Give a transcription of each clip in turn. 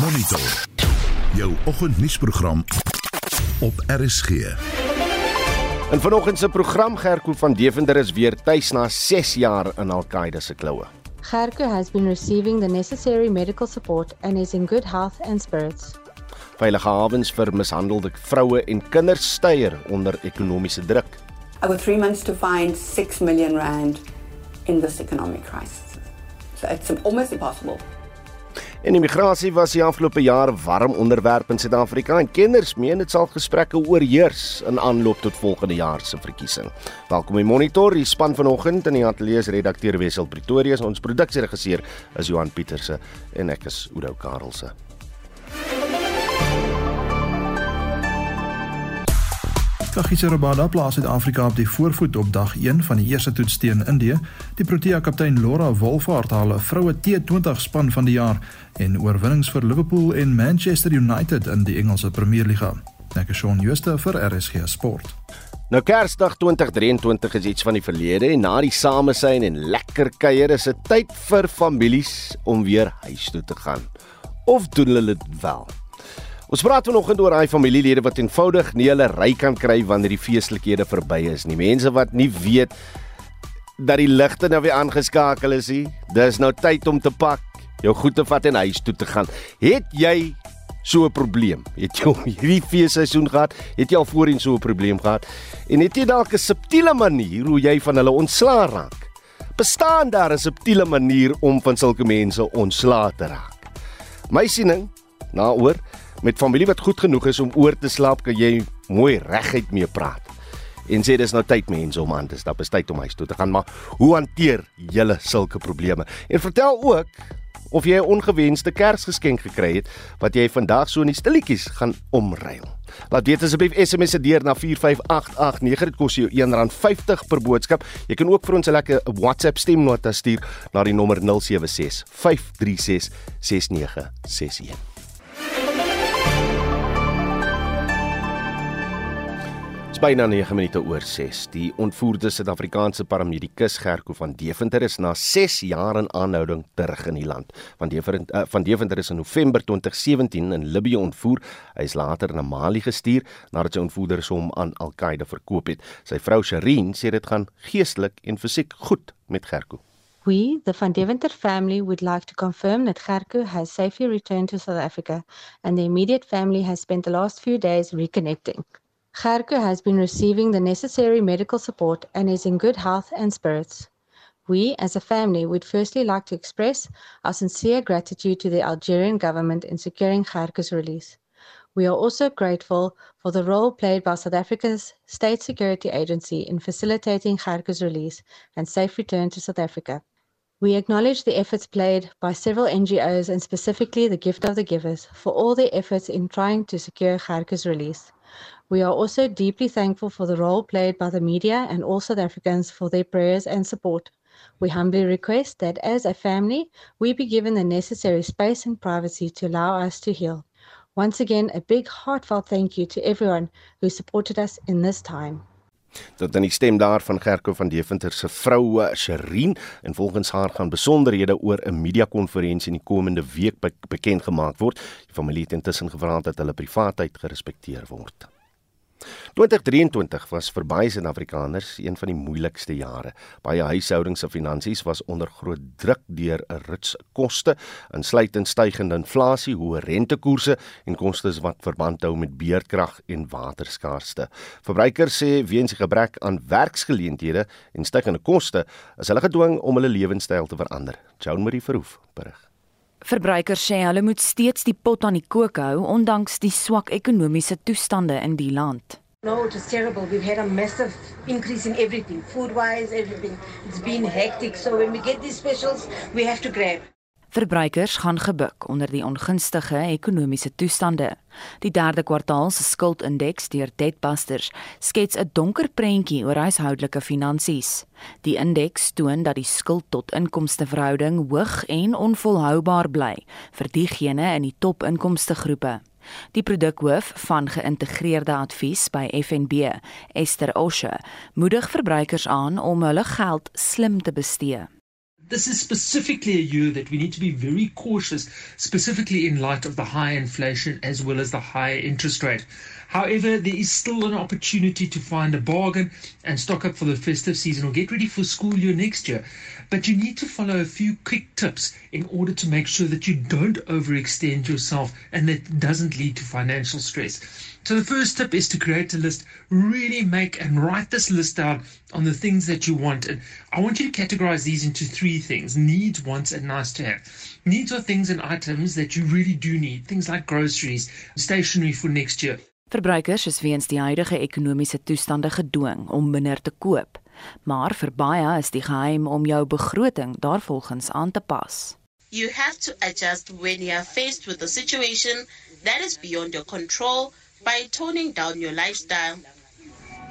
Monitor. Jou oggendnuusprogram op RSG. En vanoggend se program Gerko van Deventer is weer tuis na 6 jaar in Al-Qaeda se kloue. Gerko has been receiving the necessary medical support and is in good health and spirits. Veilige hawens vir mishandelde vroue en kinders styer onder ekonomiese druk. I got three months to find six million rand in this economic crisis. So it's almost impossible. En immigrasie was die afgelope jaar warm onderwerp in Suid-Afrika en kenners meen dit sal gesprekke oorheers in aanloop tot volgende jaar se verkiesing. Welkom by Monitor, die span vanoggend in die ateljee se redakteur Wessel Pretoria, ons produksieregisseur is Johan Pieterse en ek is Oudo Karelse. Kagiso Rabada plaas Suid-Afrika op die voorvoet op dag 1 van die eerste toets teen Indië. Die Protea kaptein Laura Wolfhard haal 'n vroue T20 span van die jaar en oorwinnings vir Liverpool en Manchester United in die Engelse Premierliga. Ek is Shaun Schuster vir RSG Sport. Nou Kersdag 2023 is iets van die verlede en na die samesyn en lekker kuier is dit tyd vir families om weer huis toe te gaan. Of doen hulle dit wel? Ons praat vanoggend oor daai familielede wat eenvoudig nie hulle ry kan kry wanneer die feestelikhede verby is nie. Mense wat nie weet dat die ligte nou weer aangeskakel is nie. Dis nou tyd om te pak, jou goed te vat en huis toe te gaan. Het jy so 'n probleem? Het jy hierdie feesseisoen gehad? Het jy al voorheen so 'n probleem gehad? En het jy dalk 'n subtiele manier hoe jy van hulle ontslaa raak? Bestaan daar 'n subtiele manier om van sulke mense ontslaa te raak? My siening, naoor met familie wat goed genoeg is om oor te slaap, kan jy mooi reguit mee praat. En sê dis nou tyd mense om aan te stap, is tyd om huis toe te gaan, maar hoe hanteer julle sulke probleme? En vertel ook of jy 'n ongewenste Kersgeskenk gekry het wat jy vandag so in die stilletjies gaan omruil. Laat weet asseblief SMS se deur na 45889 dit kos jou R1.50 per boodskap. Jy kan ook vir ons 'n lekker WhatsApp stemnota stuur na die nommer 076 536 6961. Byna 9 minute oor 6. Die ontvoerde Suid-Afrikaanse paramedikus Gerko van Deventer is na 6 jaar in aanhouding terug in die land. Van Deventer uh, van Deventer is in November 2017 in Libië ontvoer. Hy is later na Mali gestuur nadat sy ontvoerders hom aan Al-Qaeda verkoop het. Sy vrou Sherin sê dit gaan geestelik en fisiek goed met Gerko. We, the Van Deventer family, would like to confirm that Gerko has safely returned to South Africa and the immediate family has spent the last few days reconnecting. Gerke has been receiving the necessary medical support and is in good health and spirits. We, as a family, would firstly like to express our sincere gratitude to the Algerian government in securing Gerke's release. We are also grateful for the role played by South Africa's State Security Agency in facilitating Gerke's release and safe return to South Africa. We acknowledge the efforts played by several NGOs and specifically the Gift of the Givers for all their efforts in trying to secure Gerke's release. We are also deeply thankful for the role played by the media and all South Africans for their prayers and support. We humbly request that as a family, we be given the necessary space and privacy to allow us to heal. Once again, a big heartfelt thank you to everyone who supported us in this time. Dit dan die stem daar van Gerko van Deventer se vrou Sherin en volgens haar gaan besonderhede oor 'n media konferensie in die komende week be bekend gemaak word. Die familie het intussen gevra dat hulle privaatheid gerespekteer word. 2023 was vir baie Suid-Afrikaners een van die moeilikste jare. Baie huishoudings se finansies was onder groot druk deur 'n rits koste, insluitend stygende inflasie, hoë rentekoerse en kostes wat verband hou met beerdkrag en waterskaarste. Verbruikers sê weens die gebrek aan werksgeleenthede en stygende koste, is hulle gedwing om hulle lewenstyl te verander. Joan Marie Verhoef berig. Verbruikers sê hulle moet steeds die pot aan die kook hou ondanks die swak ekonomiese toestande in die land. No, it's terrible. We've had a massive increase in everything, food-wise, everything. It's been hectic. So when we get these specials, we have to grab. Verbruikers gaan gebuk onder die ongunstige ekonomiese toestande. Die derde kwartaal se skuldindeks deur Debtbusters skets 'n donker prentjie oor huishoudelike finansies. Die indeks toon dat die skuld tot inkomste verhouding hoog en onvolhoubaar bly vir diegene in die top-inkomste groepe. Die produkhoof van geïntegreerde advies by FNB, Esther Osher, moedig verbruikers aan om hulle geld slim te bestee this is specifically a year that we need to be very cautious, specifically in light of the high inflation as well as the high interest rate. However, there is still an opportunity to find a bargain and stock up for the festive season or get ready for school year next year. But you need to follow a few quick tips in order to make sure that you don't overextend yourself and that doesn't lead to financial stress. So the first tip is to create a list. Really make and write this list down on the things that you want. And I want you to categorize these into three things needs, wants, and nice to have. Needs are things and items that you really do need, things like groceries, stationery for next year. Verbruikers is weens die huidige ekonomiese toestande gedwing om minder te koop, maar vir baie is die geheim om jou begroting daarvolgens aan te pas. You have to adjust when you are faced with a situation that is beyond your control by toning down your lifestyle.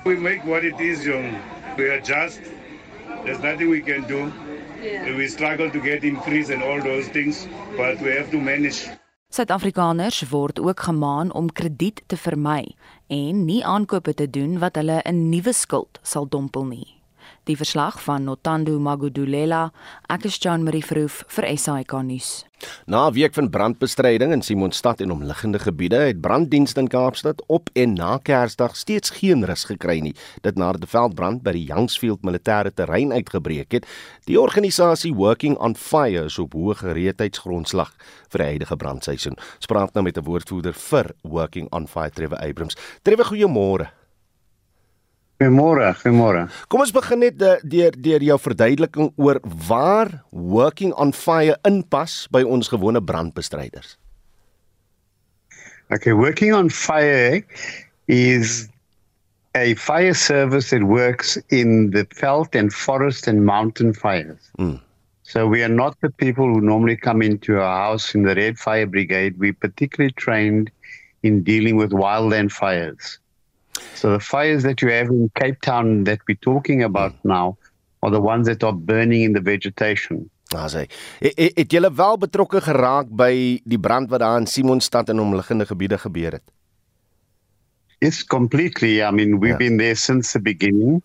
We make what it is, young. We adjust. There's nothing we can do. Yeah. We struggle to get increase and all those things, but we have to manage. Suid-Afrikaners word ook gemaan om krediet te vermy en nie aankope te doen wat hulle 'n nuwe skuld sal dompel nie. Die verslag van Notando Magudulela, ek is Jean Marie Verhoef vir SAK nuus. Na 'n week van brandbestryding in Simonstad en omliggende gebiede het branddienste in Kaapstad op en na Kersdag steeds geen rus gekry nie. Dit nadat 'n veldbrand by die Youngsfield militêre terrein uitgebreek het. Die organisasie Working on Fire is op hoë gereedheidsgrondslag vir die huidige brandseisoen. Spraak nou met 'n woordvoerder vir Working on Fire, Trevor Abrams. Trevor, goeiemôre. Goeiemôre, goeiemôre. Kom ons begin net eh, deur deur jou verduideliking oor waar working on fire inpas by ons gewone brandbestryders. Okay, working on fire is a fire service that works in the veld and forest and mountain fires. Mm. So we are not the people who normally come into our house in the Red Fire Brigade. We particularly trained in dealing with wildland fires. So the fires that you have in Cape Town that we're talking about mm. now are the ones that are burning in the vegetation. Asai. Ah, het, het julle wel betrokke geraak by die brand wat daar in Simonstad en omliggende gebiede gebeur het? Yes, completely. I mean, we've yeah. been there since the beginning.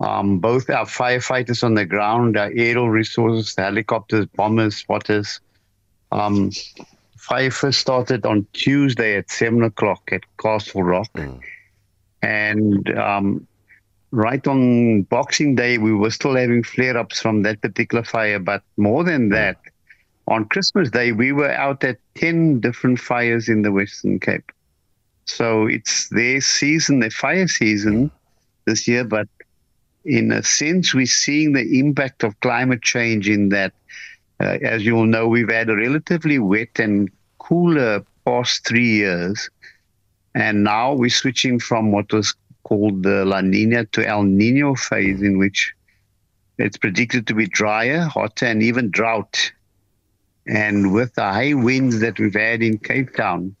Um, both our firefighters on the ground, our aerial resources, helicopters, bombers, spotters. Um, fire first started on Tuesday at 7 o'clock at Castle Rock. Mm. And um, right on Boxing Day, we were still having flare ups from that particular fire. But more than that, on Christmas Day, we were out at 10 different fires in the Western Cape. So it's their season, their fire season this year. But in a sense, we're seeing the impact of climate change in that, uh, as you all know, we've had a relatively wet and cooler past three years. And now we're switching from what was called the La Nina to El Nino phase, in which it's predicted to be drier, hotter, and even drought. And with the high winds that we've had in Cape Town,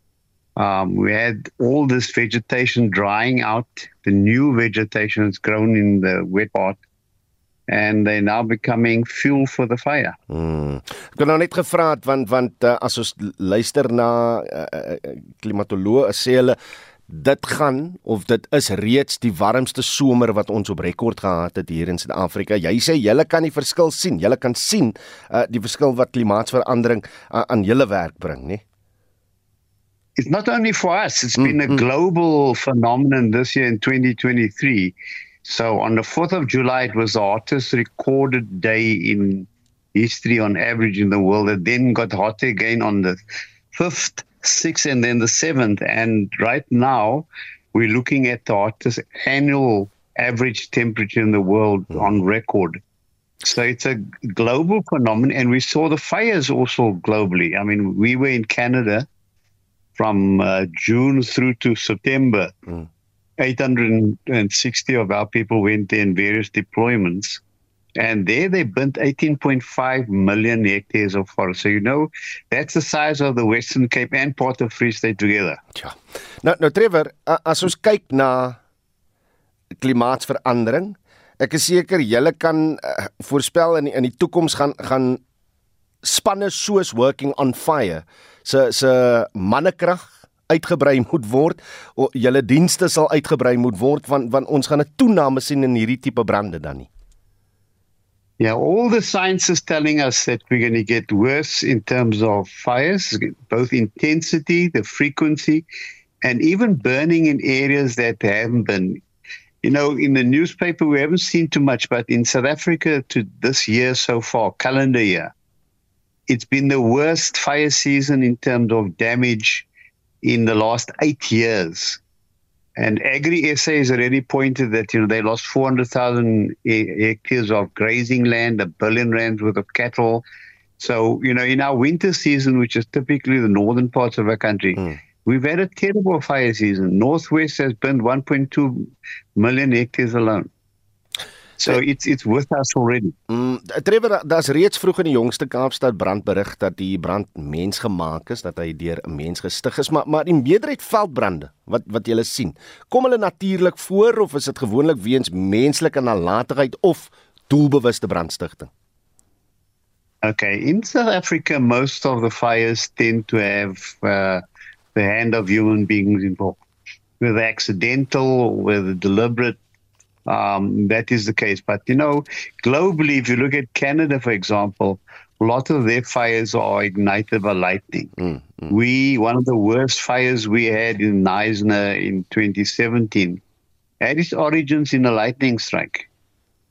um, we had all this vegetation drying out. The new vegetation has grown in the wet part and they now becoming fuel for the fire. Hmm. Ek het nou net gevra want want uh, as ons luister na uh, uh, klimatoloë sê hulle dit gaan of dit is reeds die warmste somer wat ons op rekord gehad het hier in Suid-Afrika. Jy sê julle kan die verskil sien. Julle kan sien uh, die verskil wat klimaatsverandering uh, aan julle werk bring, né? It's not only for us, it's mm, been a mm. global phenomenon this year in 2023. So on the 4th of July, it was the hottest recorded day in history on average in the world. It then got hotter again on the 5th, 6th, and then the 7th. And right now, we're looking at the hottest annual average temperature in the world mm. on record. So it's a global phenomenon. And we saw the fires also globally. I mean, we were in Canada from uh, June through to September. Mm. 860 of our people went in various deployments. And there they burnt 18.5 million hectares of forest. So you know, that's the size of the Western Cape and part of Free State together. Ja. Nou nou Trevor, as ons kyk na klimaatsverandering, ek is seker julle kan uh, voorspel in die, in die toekoms gaan gaan spanne soos Working on Fire se se mannekrag uitgebrei moet word. Julle dienste sal uitgebrei moet word want want ons gaan 'n toename sien in hierdie tipe brande dan nie. Yeah, all the science is telling us that we're going to get worse in terms of fires, both intensity, the frequency, and even burning in areas that haven't been. You know, in the newspaper, we haven't seen too much, but in South Africa to this year so far, calendar year, it's been the worst fire season in terms of damage in the last eight years. And Agri SA has already pointed that you know they lost 400,000 hectares of grazing land, a billion rands worth of cattle. So you know, in our winter season, which is typically the northern parts of our country, mm. we've had a terrible fire season. Northwest has burned 1.2 million hectares alone. So it's it's with us already. Mm, Trevor, daar's reeds vroeg in die jongste Kaapstad brandberig dat die brand mensgemaak is, dat hy deur 'n mens gestig is, maar maar die meerderheid veldbrande wat wat jy sien, kom hulle natuurlik voor of is dit gewoonlik weens menslike nalatigheid of doelbewuste brandstigting? Okay, in South Africa most of the fires tend to have uh, the hand of human beings involved. Whether accidental, whether deliberate um, that is the case. But you know, globally, if you look at Canada, for example, a lot of their fires are ignited by lightning. Mm, mm. We one of the worst fires we had in Neisner in 2017 had its origins in a lightning strike.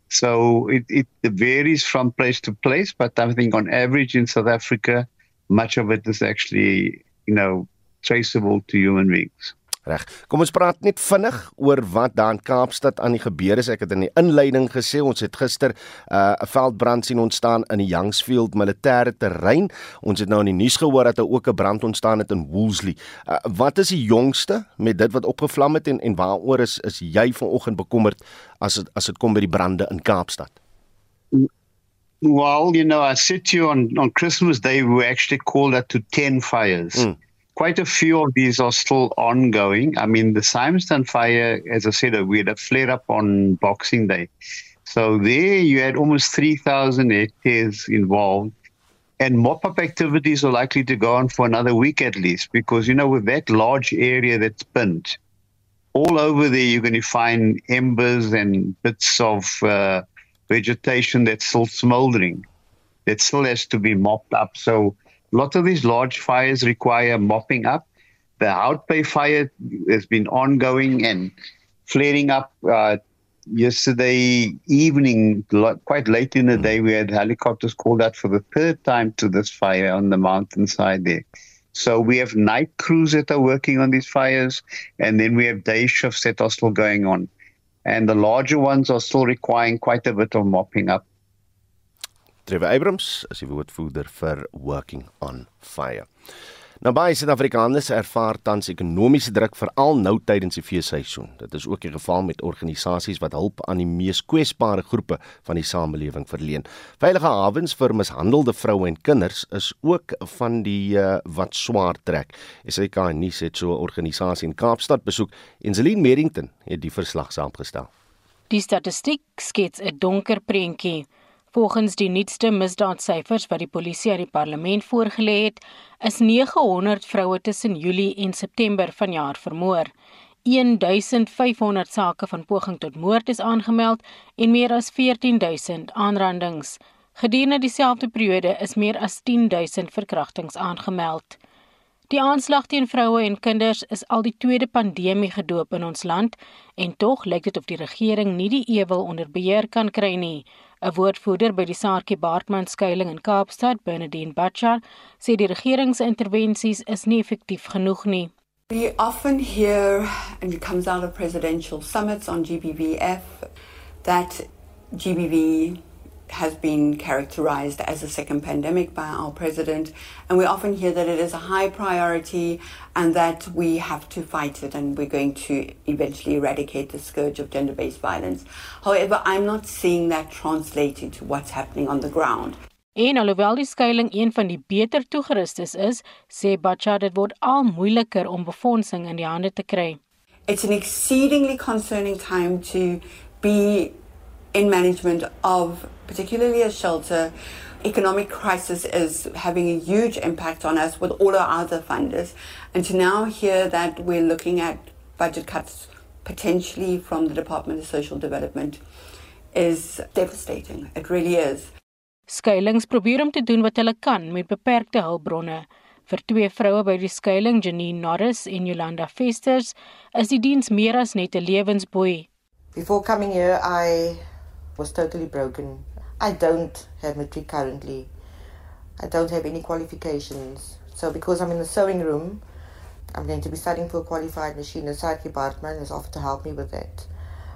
So it, it varies from place to place, but I think on average in South Africa, much of it is actually, you know, traceable to human beings. Reg. Kom ons praat net vinnig oor wat daar in Kaapstad aan die gebeur is. Ek het in die inleiding gesê ons het gister 'n uh, veldbrand sien ontstaan in die Youngsfield militêre terrein. Ons het nou in die nuus gehoor dat daar ook 'n brand ontstaan het in Woolsley. Uh, wat is die jongste met dit wat opgevlam het en en waaroor is is jy vanoggend bekommerd as het, as dit kom by die brande in Kaapstad? Well, you know, I said to you on on Christmas Day we actually called that to 10 fires. Mm. Quite a few of these are still ongoing. I mean, the Simeston fire, as I said, we had a flare up on Boxing Day. So there you had almost 3,000 hectares involved. And mop up activities are likely to go on for another week at least, because, you know, with that large area that's burnt, all over there you're going to find embers and bits of uh, vegetation that's still smoldering, that still has to be mopped up. So Lots of these large fires require mopping up. The Outbay fire has been ongoing and flaring up. Uh, yesterday evening, quite late in the day, we had helicopters called out for the third time to this fire on the mountainside there. So we have night crews that are working on these fires, and then we have day shifts that are still going on. And the larger ones are still requiring quite a bit of mopping up. Trevor Abrams is die woordvoerder vir Working on Fire. Nou baie Suid-Afrikaners ervaar tans ekonomiese druk veral nou tydens die feesseisoen. Dit is ook die geval met organisasies wat hulp aan die mees kwesbare groepe van die samelewing verleen. Veilige hawens vir mishandelde vroue en kinders is ook van die uh, wat swaar trek. SAK nuus het so 'n organisasie in Kaapstad besoek en Celine Merrington het die verslag saamgestel. Die statistiek skets 'n donker prentjie. Volgens die nuutste misdaadsyfers wat die polisie aan die parlement voorgelê het, is 900 vroue tussen Julie en September vanjaar vermoor. 1500 sake van poging tot moord is aangemeld en meer as 14000 aanrandings. Gedurende dieselfde periode is meer as 10000 verkrachtings aangemeld. Die aanslag teen vroue en kinders is al die tweede pandemie gedoop in ons land en tog lyk dit of die regering nie die ewel onder beheer kan kry nie. 'n Woordvoerder by die Saartjie Baartman skuilings in Kaapstad, Bernadine Butcher, sê die regering se intervensies is nie effektief genoeg nie. We often hear and it comes out of presidential summits on GBVF that GBV has been characterized as a second pandemic by our president. And we often hear that it is a high priority and that we have to fight it and we're going to eventually eradicate the scourge of gender based violence. However, I'm not seeing that translate into what's happening on the ground. En alhoewel die skuilings een van die beter toegerustes is, sê Bacha dit word al moeiliker om befondsing in die hande te kry. It's an exceedingly concerning time to be in management of particularly a shelter. Economic crisis is having a huge impact on us with all our other funders. And to now hear that we're looking at budget cuts potentially from the Department of Social Development is devastating. It really is. Skuilings probeer om te doen wat hulle kan met beperkte hulpbronne. Vir twee vroue by die skuiling, Janine Norris en Yolanda Festers, is die diens meer as net 'n lewensboei. Before coming here, I was totally broken. I don't have matric currently. I don't have any qualifications. So because I'm in the sewing room, I'm going to be studying for a qualified machine. The site department has offered to help me with that.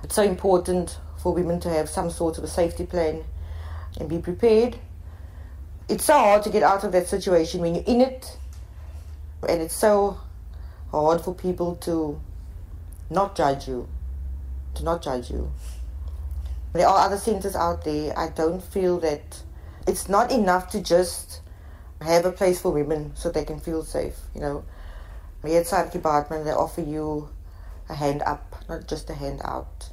It's so important for women to have some sort of a safety plan and be prepared. It's so hard to get out of that situation when you're in it, and it's so hard for people to not judge you, to not judge you. There are other centers out there. I don't feel that it's not enough to just have a place for women so they can feel safe. You know, here at Side Department, they offer you a hand up, not just a hand out.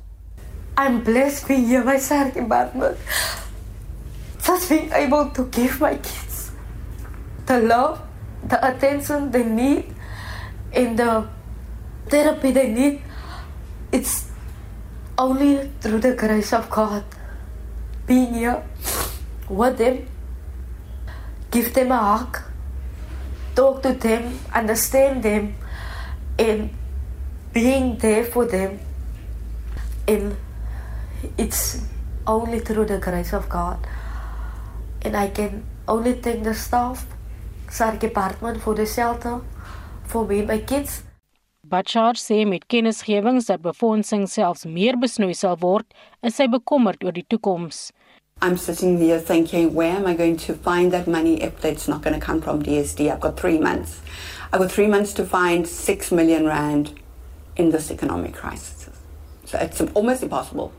I'm blessed being here by Side Department. Just being able to give my kids the love, the attention they need, and the therapy they need. It's only through the grace of God being here with them, give them a hug, talk to them, understand them, and being there for them. And it's only through the grace of God. And I can only thank the staff, SARC department for the shelter, for me my kids. Bachar sê met kennisgewings dat befondsing selfs meer besnoei sal word, is sy bekommerd oor die toekoms. I'm sitting here thinking, where am I going to find that money if it's not going to come from DSD? I've got three months. I've got three months to find six million rand in this economic crisis. So it's almost impossible.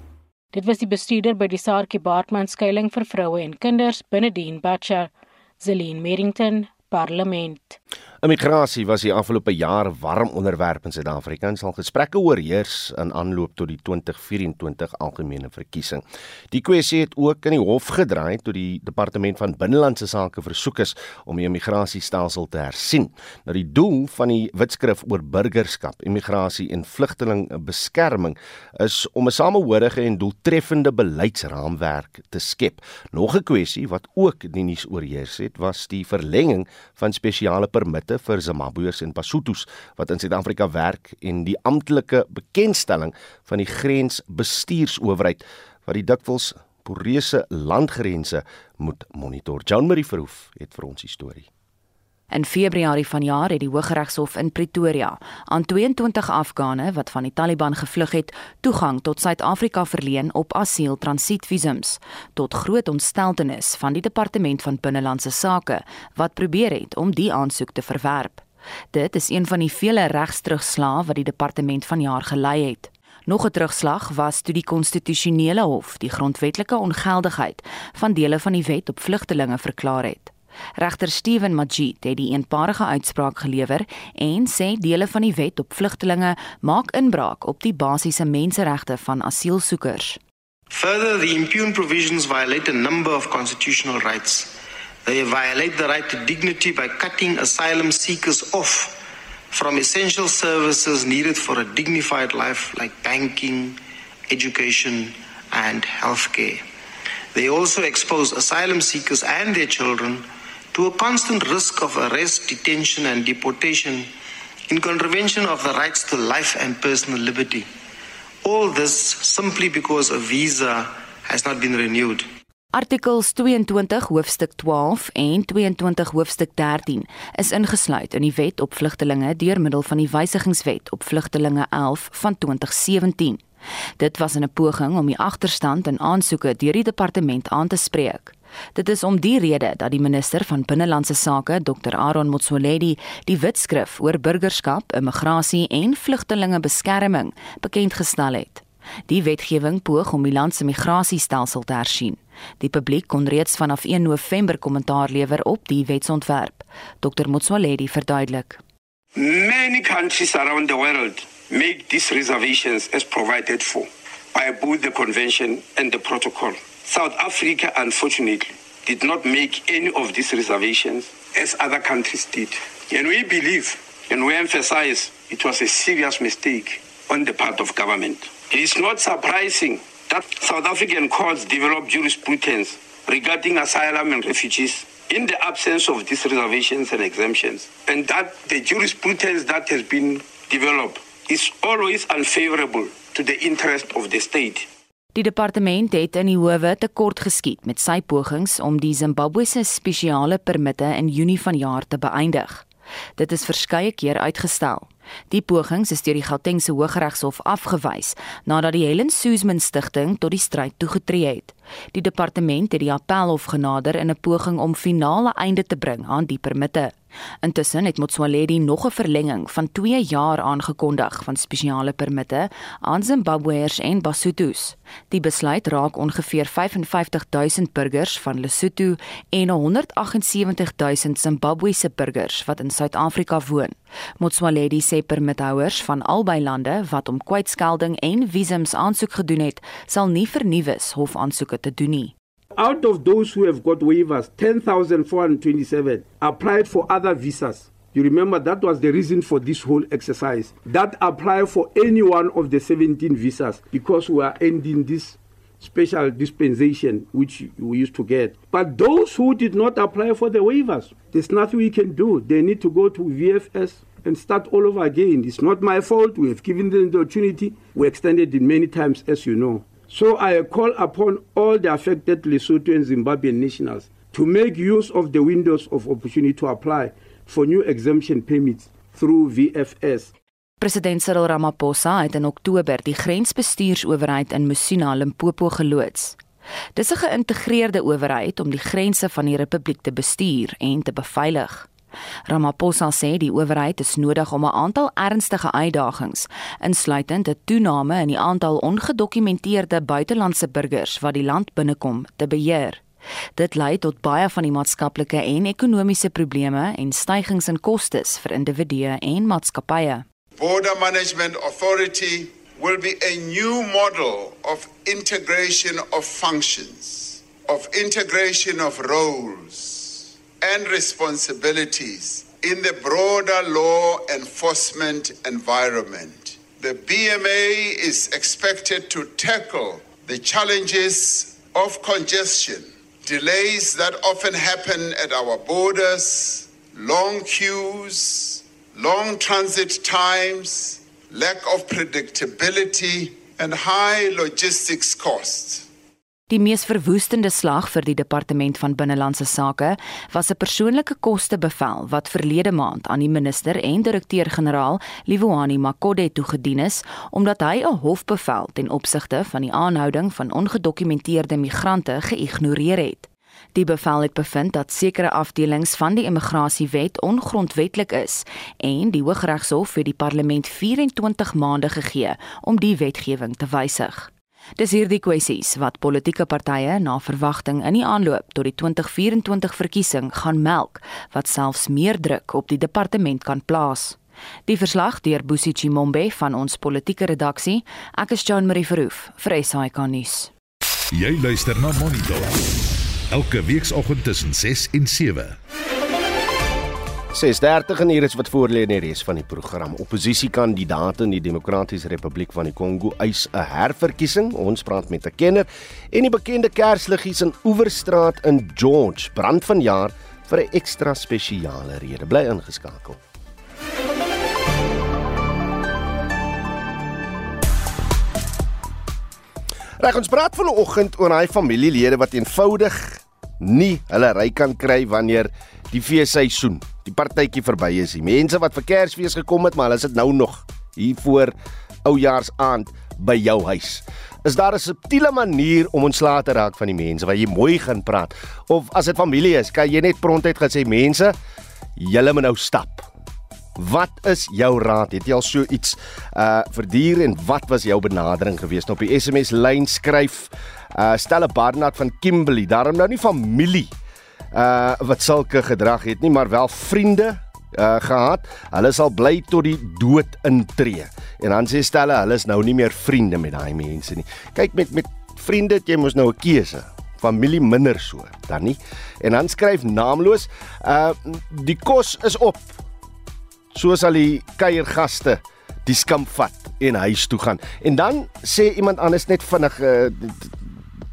Dit was die bestuurder by die Saartjie Baartman skuilings vir vroue en kinders binne die Bachar, Zelin Merrington, Parlement. Immigrasie was die afgelope jaar warm onderwerp in Suid-Afrika en sal gesprekke oorheers in aanloop tot die 2024 algemene verkiesing. Die kwessie het ook in die hof gedraai toe die Departement van Binnelandse Sake versoek is om die immigrasiestelsel te hersien. Nou die doel van die wetskrif oor burgerskap, immigrasie en vlugtelingbeskerming is om 'n samehorige en doeltreffende beleidsraamwerk te skep. Nog 'n kwessie wat ook die nuus oorheers het, was die verlenging van spesiale permitte agente vir Zimbabweërs en Basutos wat in Suid-Afrika werk en die amptelike bekendstelling van die grensbestuursowerheid wat die dikwels poreuse landgrense moet monitor. John Marie Verhoef het vir ons die storie. In Februarie vanjaar het die Hooggeregshof in Pretoria aan 22 Afghane wat van die Taliban gevlug het, toegang tot Suid-Afrika verleen op asieltransietvisums tot groot ontsteltenis van die Departement van Binnelandse Sake wat probeer het om die aansoek te verwerp. Dit is een van die vele regsterugslae wat die departement vanjaar gelei het. Nog 'n terugslag was toe die konstitusionele hof die grondwetlike ongeldigheid van dele van die wet op vlugtelinge verklaar het. Regter Steven Majid het die eenparige uitspraak gelewer en sê dele van die wet op vlugtelinge maak inbraak op die basiese menseregte van asielsoekers. Further, the impugned provisions violate a number of constitutional rights. They violate the right to dignity by cutting asylum seekers off from essential services needed for a dignified life like banking, education, and healthcare. They also expose asylum seekers and their children to a constant risk of arrest, detention, and deportation in contravention of the rights to life and personal liberty. All this simply because a visa has not been renewed. Artikels 22 hoofstuk 12 en 22 hoofstuk 13 is ingesluit in die Wet op Vlugtelinge deur middel van die Wysigingswet op Vlugtelinge 11 van 2017. Dit was 'n poging om die agterstand in aansoeke deur die departement aan te spreek. Dit is om die rede dat die minister van binnelandse sake, Dr Aaron Motsoaledi, die wetskrif oor burgerskap, immigrasie en vlugtelingebeskerming bekend gestel het. Die wetgewing poog om die land se migrasiestelsel te hersien. Die publiek kon reeds vanaf 1 November kommentaar lewer op die wetsontwerp. Dr Motsoaledi verduidelik. Many countries around the world make these reservations as provided for by both the convention and the protocol. South Africa, unfortunately, did not make any of these reservations as other countries did. And we believe and we emphasize it was a serious mistake on the part of government. It is not surprising that South African courts develop jurisprudence regarding asylum and refugees in the absence of these reservations and exemptions, and that the jurisprudence that has been developed is always unfavorable to the interest of the state. Die departement het in die howe tekort geskiet met sy pogings om die Zimbabwese spesiale permitte in Junie vanjaar te beëindig. Dit is verskeie keer uitgestel. Die pogings is deur die Gautengse Hooggeregshof afgewys nadat die Helen Suzman Stichting tot die stryd toegetree het. Die departement het die appelhof genader in 'n poging om finale einde te bring aan die permitte. Intussen het Motsoaledi nog 'n verlenging van 2 jaar aangekondig van spesiale permitte aan Zimbabweërs en Basutos. Die besluit raak ongeveer 55000 burgers van Lesotho en 178000 Zimbabwese burgers wat in Suid-Afrika woon. Motsoaledi sê permithouers van albei lande wat om kwytskelding en visums aansoek gedoen het, sal nie vernuwes hofaansoeke te doen nie. Out of those who have got waivers, 10,427 applied for other visas. You remember that was the reason for this whole exercise. That apply for any one of the 17 visas because we are ending this special dispensation which we used to get. But those who did not apply for the waivers, there's nothing we can do. They need to go to VFS and start all over again. It's not my fault. We have given them the opportunity. We extended it many times, as you know. So I call upon all the affected Lesotho and Zimbabwean nationals to make use of the windows of opportunity to apply for new exemption permits through VFS. President Cyril Ramaphosa het in Oktober die grensbestuursowerheid in Musina Limpopo geloods. Dis 'n geïntegreerde owerheid om die grense van die republiek te bestuur en te beveilig. Ramaphosa sê die owerheid is nodig om 'n aantal ernstige uitdagings, insluitend 'n toename in die aantal ongedokumenteerde buitelandse burgers wat die land binnekom, te beheer. Dit lei tot baie van die maatskaplike en ekonomiese probleme en stygings in kostes vir individue en maatskappye. Border Management Authority will be a new model of integration of functions, of integration of roles and responsibilities in the broader law enforcement environment. The BMA is expected to tackle the challenges of congestion, delays that often happen at our borders, long queues, long transit times, lack of predictability, and high logistics costs. Die mees verwoestende slag vir die departement van binnelandse sake was 'n persoonlike kostebevel wat verlede maand aan die minister en direkteur-generaal Livuani Makode toegedien is omdat hy 'n hofbevel ten opsigte van die aanhouding van ongedokumenteerde migrante geïgnoreer het. Die bevel het bevind dat sekere afdelings van die immigrasiewet ongrondwetlik is en die Hooggeregshof het die parlement 24 maande gegee om die wetgewing te wysig. Dis hierdie kwessies wat politieke partye na verwagting in die aanloop tot die 2024 verkiesing gaan melk wat selfs meer druk op die departement kan plaas. Die verslag deur Bosie Chimombe van ons politieke redaksie. Ek is Jean Marie Verhoef vir SAK nuus. Jy luister na Monitor. Elke weekoggend tussen 6 en 7. 6:30 en hier is wat voorlê in die res van die program. Opposisiekandidaate in die Demokratiese Republiek van die Kongo eis 'n herverkiesing. Ons praat met 'n kenner en die bekende kersliggies in Oeverstraat in George brand vanjaar vir 'n ekstra spesiale rede. Bly ingeskakel. Reg ons praat vanoggend oor daai familielede wat eenvoudig nie hulle ry kan kry wanneer die feesseisoen, die partytjie verby is. Die mense wat vir Kersfees gekom het, maar hulle sit nou nog hier voor Oujaarsaaand by jou huis. Is daar 'n subtiele manier om ontslae te raak van die mense waar jy mooi gaan praat of as dit familie is, kan jy net prontuit gesê mense, julle moet nou stap. Wat is jou raad? Het jy al so iets uh verduur en wat was jou benadering geweest op die SMS lyn skryf uh Stella Barnard van Kimberley, daarom nou nie familie uh wat sulke gedrag het nie, maar wel vriende uh gehad. Hulle sal bly tot die dood intree. En dan sê Stella, hulle is nou nie meer vriende met daai mense nie. Kyk met met vriende jy mos nou 'n keuse. Familie minder so, dan nie. En dan skryf naamloos, uh die kos is op. So sal die kuiergaste die skamp vat en huis toe gaan. En dan sê iemand anders net vinnig uh,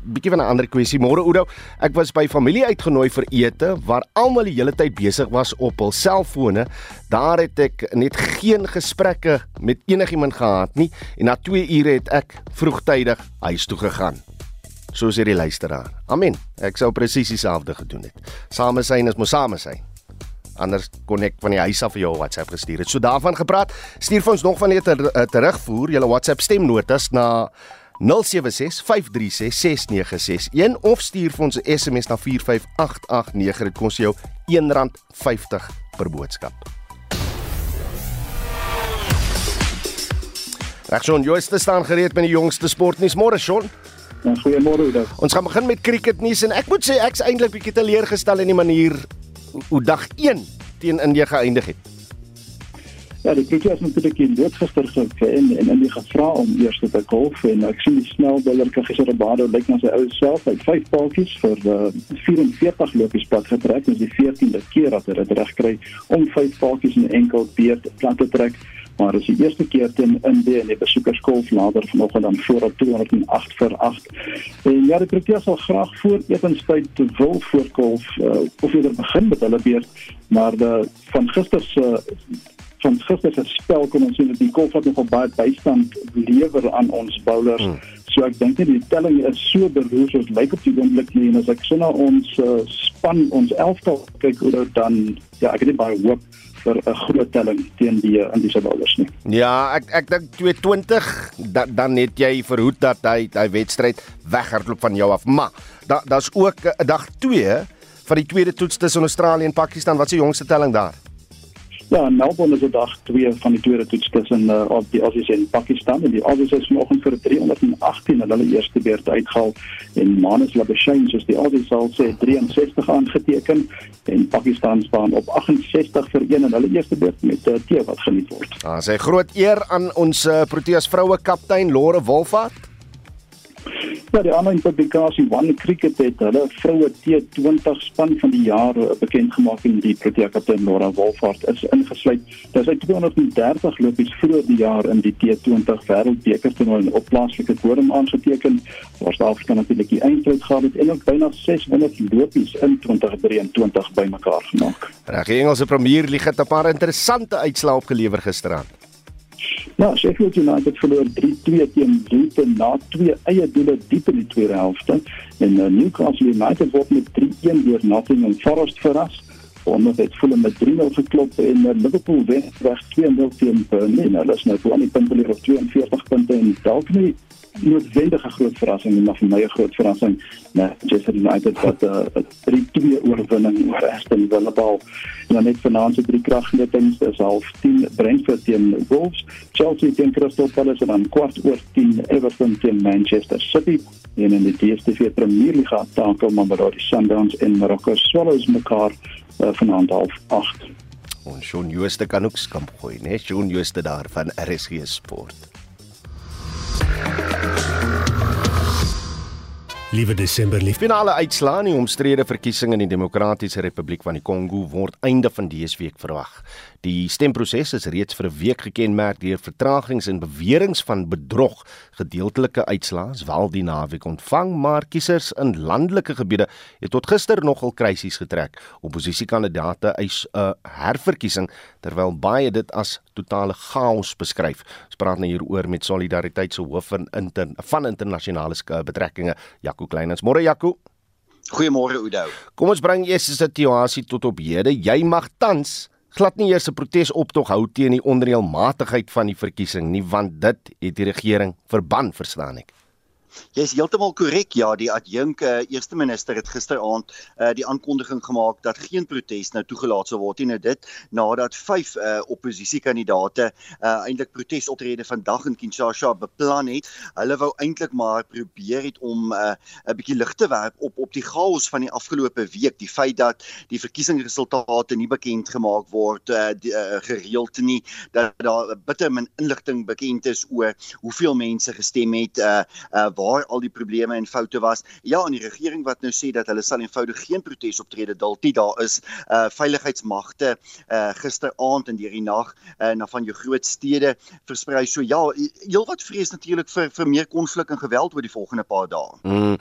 bietjie van 'n ander kwessie. Môre Oudo, ek was by familie uitgenooi vir ete waar almal die hele tyd besig was op hul selfone. Daar het ek net geen gesprekke met enigiemand gehad nie en na 2 ure het ek vroegtydig huis toe gegaan. Soos hierdie luisteraar. Amen. Ek sou presies dieselfde gedoen het. Samesyn is mos samesyn anders kon ek van die huis af vir jou WhatsApp gestuur het. So daarvan gepraat, stuur vir ons nog van net ter, uh, terugvoer julle WhatsApp stemnotas na 0765366961 of stuur vir ons 'n SMS na 45889 dit kos jou R1.50 per boodskap. Regson, jy is te staan gereed met die jongste sportnuus môre, Shaun. Goeiemôre, Oudo. Ons gaan begin met cricketnuus en ek moet sê ek's eintlik bietjie teleurgestel in die manier hoe dag 1 teen Indië geëindig het. Ja, die Proteas het natuurlik in dit gister gewen en in die gevra om eerste te golf en ek sien die snelbouler Kagiso Rabado lyk na sy ou self hy vyf paadjies vir uh, 44 lopies pad getrek. Dis die 14de keer dat hy dit reg kry om vyf paadjies in enkel beurt plat te trek. Maar dis die eerste keer teen Indië en die besoekerskolf later vanoggend dan voor op 208 vir 8. En ja, die Proteas sal graag voor etenstyd wil voorkolf uh, of eerder begin met hulle beurt, maar de, van gister se van gister se spel kon ons sien dat die golf wat nogal baie bystand lewer aan ons bowlers. Hmm. So ek dink die telling is so beroerd soos lyk op die oomblik nie en as ek so ons uh, span ons elftal kyk hoe dit dan ja, ek het baie hoop vir 'n groot telling teen die in die bowlers nie. Ja, ek ek dink 220 da, dan net jy verhoed dat hy hy wedstryd weghardloop van jou af. Maar da daar's ook 'n dag 2 van die tweede toets tussen Australië en Pakistan. Wat is die jongste telling daar? Ja, in Melbourne is dit dag 2 van die tweede toets tussen uh, die Aussies en Pakistan en die Aussies is vanoggend vir 318 en hulle eerste beurt uitgehaal en Manus Labuschagne soos die Aussies sal sê 63 aangeteken en Pakistan staan op 68 vir 1 en hulle eerste beurt met uh, tee wat geniet word. Ah, sy groot eer aan ons uh, Proteas vroue kaptein Lore Wolfhard. Ja, die aanlyn publikasie One Cricket het hulle vroue T20 span van die jaar eh, bekend gemaak en die Protea kaptein Nora Wolfhard is ingesluit. Daar is 230 lopies vroeër die jaar in die T20 wêreldbeker toernooi op plaaslike bodem aangeteken. Waar Suid-Afrika natuurlik die eindstryd gehad het en ook byna 600 lopies in 2023 bymekaar gemaak. Reg, die Engelse Premier League het 'n paar interessante uitslae opgelewer gisteraand. Ja, Sheffield United verloor 3-2 teen Luton na twee eie doele diep in die tweede helfte en uh, Newcastle United word met 3-1 deur Nottingham Forest verras. Onder het volle met 3-0 geklop en uh, Liverpool wen weg 2-0 teen Burnley. Nou, hulle is nou op 'n punt verloor op 42 punte en dalk nie noodwendige groot verrassing maar vir my 'n groot verrassing Manchester United wat 'n uh, 3-2 oorwinning oor Aston Villa behaal. En dan net vanaand se drie kragmetings is half 10 Brentford teen Wolves, Chelsea teen Crystal Palace en dan kwart oor 10 Everton teen Manchester City. En in die DStv Premier League takel maar daar die Sundowns en Morocco Swallows mekaar uh, vanaand half 8. Ons Shaun Jooste kan ook skamp gooi, né? Shaun Jooste daar van RSG Sport. Liewe Desember lief. Finale uitslaa in die omstrede verkiesing in die Demokratiese Republiek van die Kongo word einde van dese week verwag. Die stemproses is reeds vir 'n week gekenmerk deur vertragings en beweringe van bedrog. Gedeeltelike uitslaas wel die naweek ontvang, maar kiesers in landelike gebiede het tot gister nogal krisis getrek. Opposisiekandidaate eis 'n herverkiesing terwyl baie dit as totale chaos beskryf. Ons praat nou hieroor met Solidariteit se hoof van inter, van internasionale betrekkinge, Jaco Kleinens. Môre Jaco. Goeiemôre Oudo. Kom ons bring eers die situasie tot op hede. Jy mag tans glad nie eers 'n protesoptog hou teen die onreëlmatigheid van die verkiesing nie want dit het die regering verban verstaan ek. Jy is heeltemal korrek. Ja, die adjunk uh, eerste minister het gisteraand uh, die aankondiging gemaak dat geen protes nou toegelaat sal word nie. Nou dit nadat vyf uh, oppositiekandidaate uh, eintlik protesoptrede vandag in Kinshasa beplan het. Hulle wou eintlik maar probeer het om 'n uh, bietjie lig te werp op op die chaos van die afgelope week, die feit dat die verkiesingsresultate nie bekend gemaak word uh, die, uh, gereeld nie, dat daar bitter min inligting bekend is oor hoeveel mense gestem het, uh, uh, waar al die probleme en foute was. Ja, en die regering wat nou sê dat hulle sal eenvoudig geen protesoptrede dalk nie daar is uh veiligheidsmagte uh gisteraand en deur die nag uh na van jou groot stede versprei. So ja, heelwat vrees natuurlik vir vir meer konflik en geweld oor die volgende paar dae. Mm.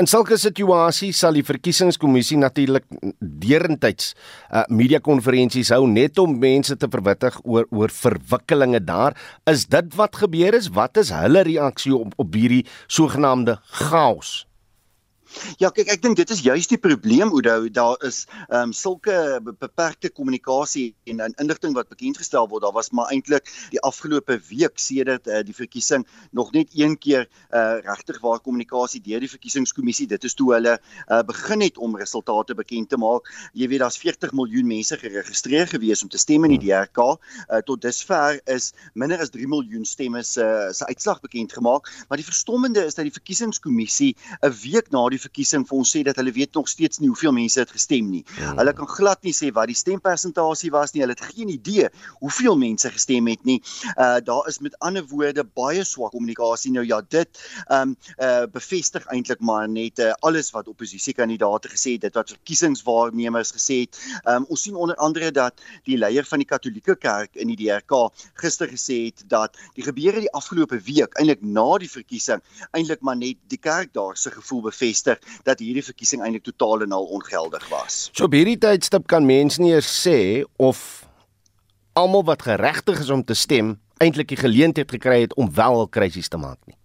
In sulke situasies sal die verkiesingskommissie natuurlik deurentydds uh media konferensies hou net om mense te verwittig oor oor verwikkelinge daar. Is dit wat gebeur is? Wat is hulle reaksie op op hierdie sogenaamde chaos? Ja, kyk, ek dink dit is juist die probleem Oudo, daar is ehm um, sulke beperkte kommunikasie en in inligting wat bekend gestel word. Daar was maar eintlik die afgelope week sedert uh, die verkiesing nog net een keer uh, regtig waar kommunikasie deur die verkiesingskommissie. Dit is toe hulle uh, begin het om resultate bekend te maak. Jy weet daar's 40 miljoen mense geregistreer gewees om te stem in die DRK. Uh, tot dusver is minder as 3 miljoen stemme se uh, se uitslag bekend gemaak, maar die verstommende is dat die verkiesingskommissie 'n week na die verkiesing vir ons sê dat hulle weet nog steeds nie hoeveel mense het gestem nie. Hmm. Hulle kan glad nie sê wat die stempersentasie was nie. Hulle het geen idee hoeveel mense gestem het nie. Uh daar is met ander woorde baie swak kommunikasie nou ja, dit ehm um, uh bevestig eintlik maar net uh, alles wat oppositiekandidaate gesê het, dit wat verkiesingswaarnemers gesê het. Ehm um, ons sien onder andere dat die leier van die Katolieke Kerk in die DRK gister gesê het dat die gebeure die afgelope week eintlik na die verkiesing eintlik maar net die kerk daar se gevoel bevestig bevestig dat hierdie verkiesing eintlik totaal en al ongeldig was. So op hierdie tydstip kan mense nie eers sê of almal wat geregtig is om te stem eintlik die geleentheid gekry het om wel 'n krisis te maak nie.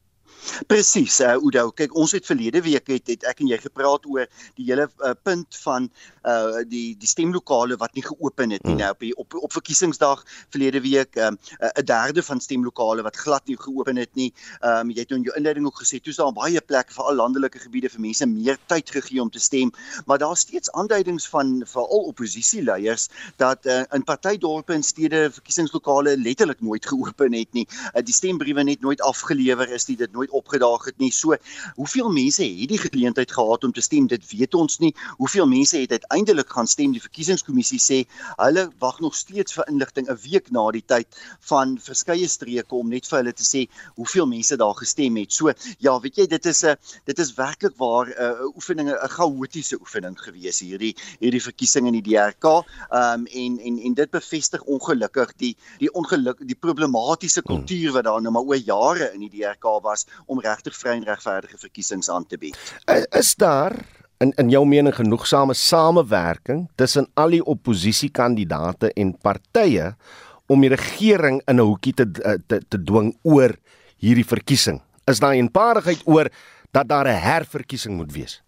Presies, uh, Oudo. Kyk, ons het verlede week het, het ek en jy gepraat oor die hele uh, punt van uh die die stemlokale wat nie geopen het nie hmm. nou op die, op op verkiesingsdag verlede week um, 'n derde van stemlokale wat glad nie geopen het nie. Um jy het in jou inleiding ook gesê toe's daar baie plekke vir al landelike gebiede vir mense meer tyd gegee om te stem, maar daar's steeds aanduidings van veral oppositieleiers dat uh, in partydorpe en stede verkiesingslokale letterlik nooit geopen het nie. Uh, die stembriewe net nooit afgelewer is nie, dit nooit opgedaag het nie. So, hoeveel mense het die geleentheid gehad om te stem? Dit weet ons nie. Hoeveel mense het uiteindelik gaan stem. Die verkiesingskommissie sê hulle wag nog steeds vir inligting 'n week na die tyd van verskeie streke om net vir hulle te sê hoeveel mense daar gestem het. So ja, weet jy, dit is 'n dit is werklik waar 'n uh, oefening 'n chaotiese oefening gewees hierdie hierdie verkiesing in die DRK. Ehm um, en en en dit bevestig ongelukkig die die ongeluk die problematiese kultuur wat daar nou maar oor jare in die DRK was om regtig vry en regverdige verkiesings aan te bied. Is daar in in jou mening genoegsame samewerking tussen al die oppositiekandidaate en partye om die regering in 'n hoekie te eh, te te dwing oor hierdie verkiesing? Is daar 'n eenparigheid oor dat daar 'n herverkiesing moet wees?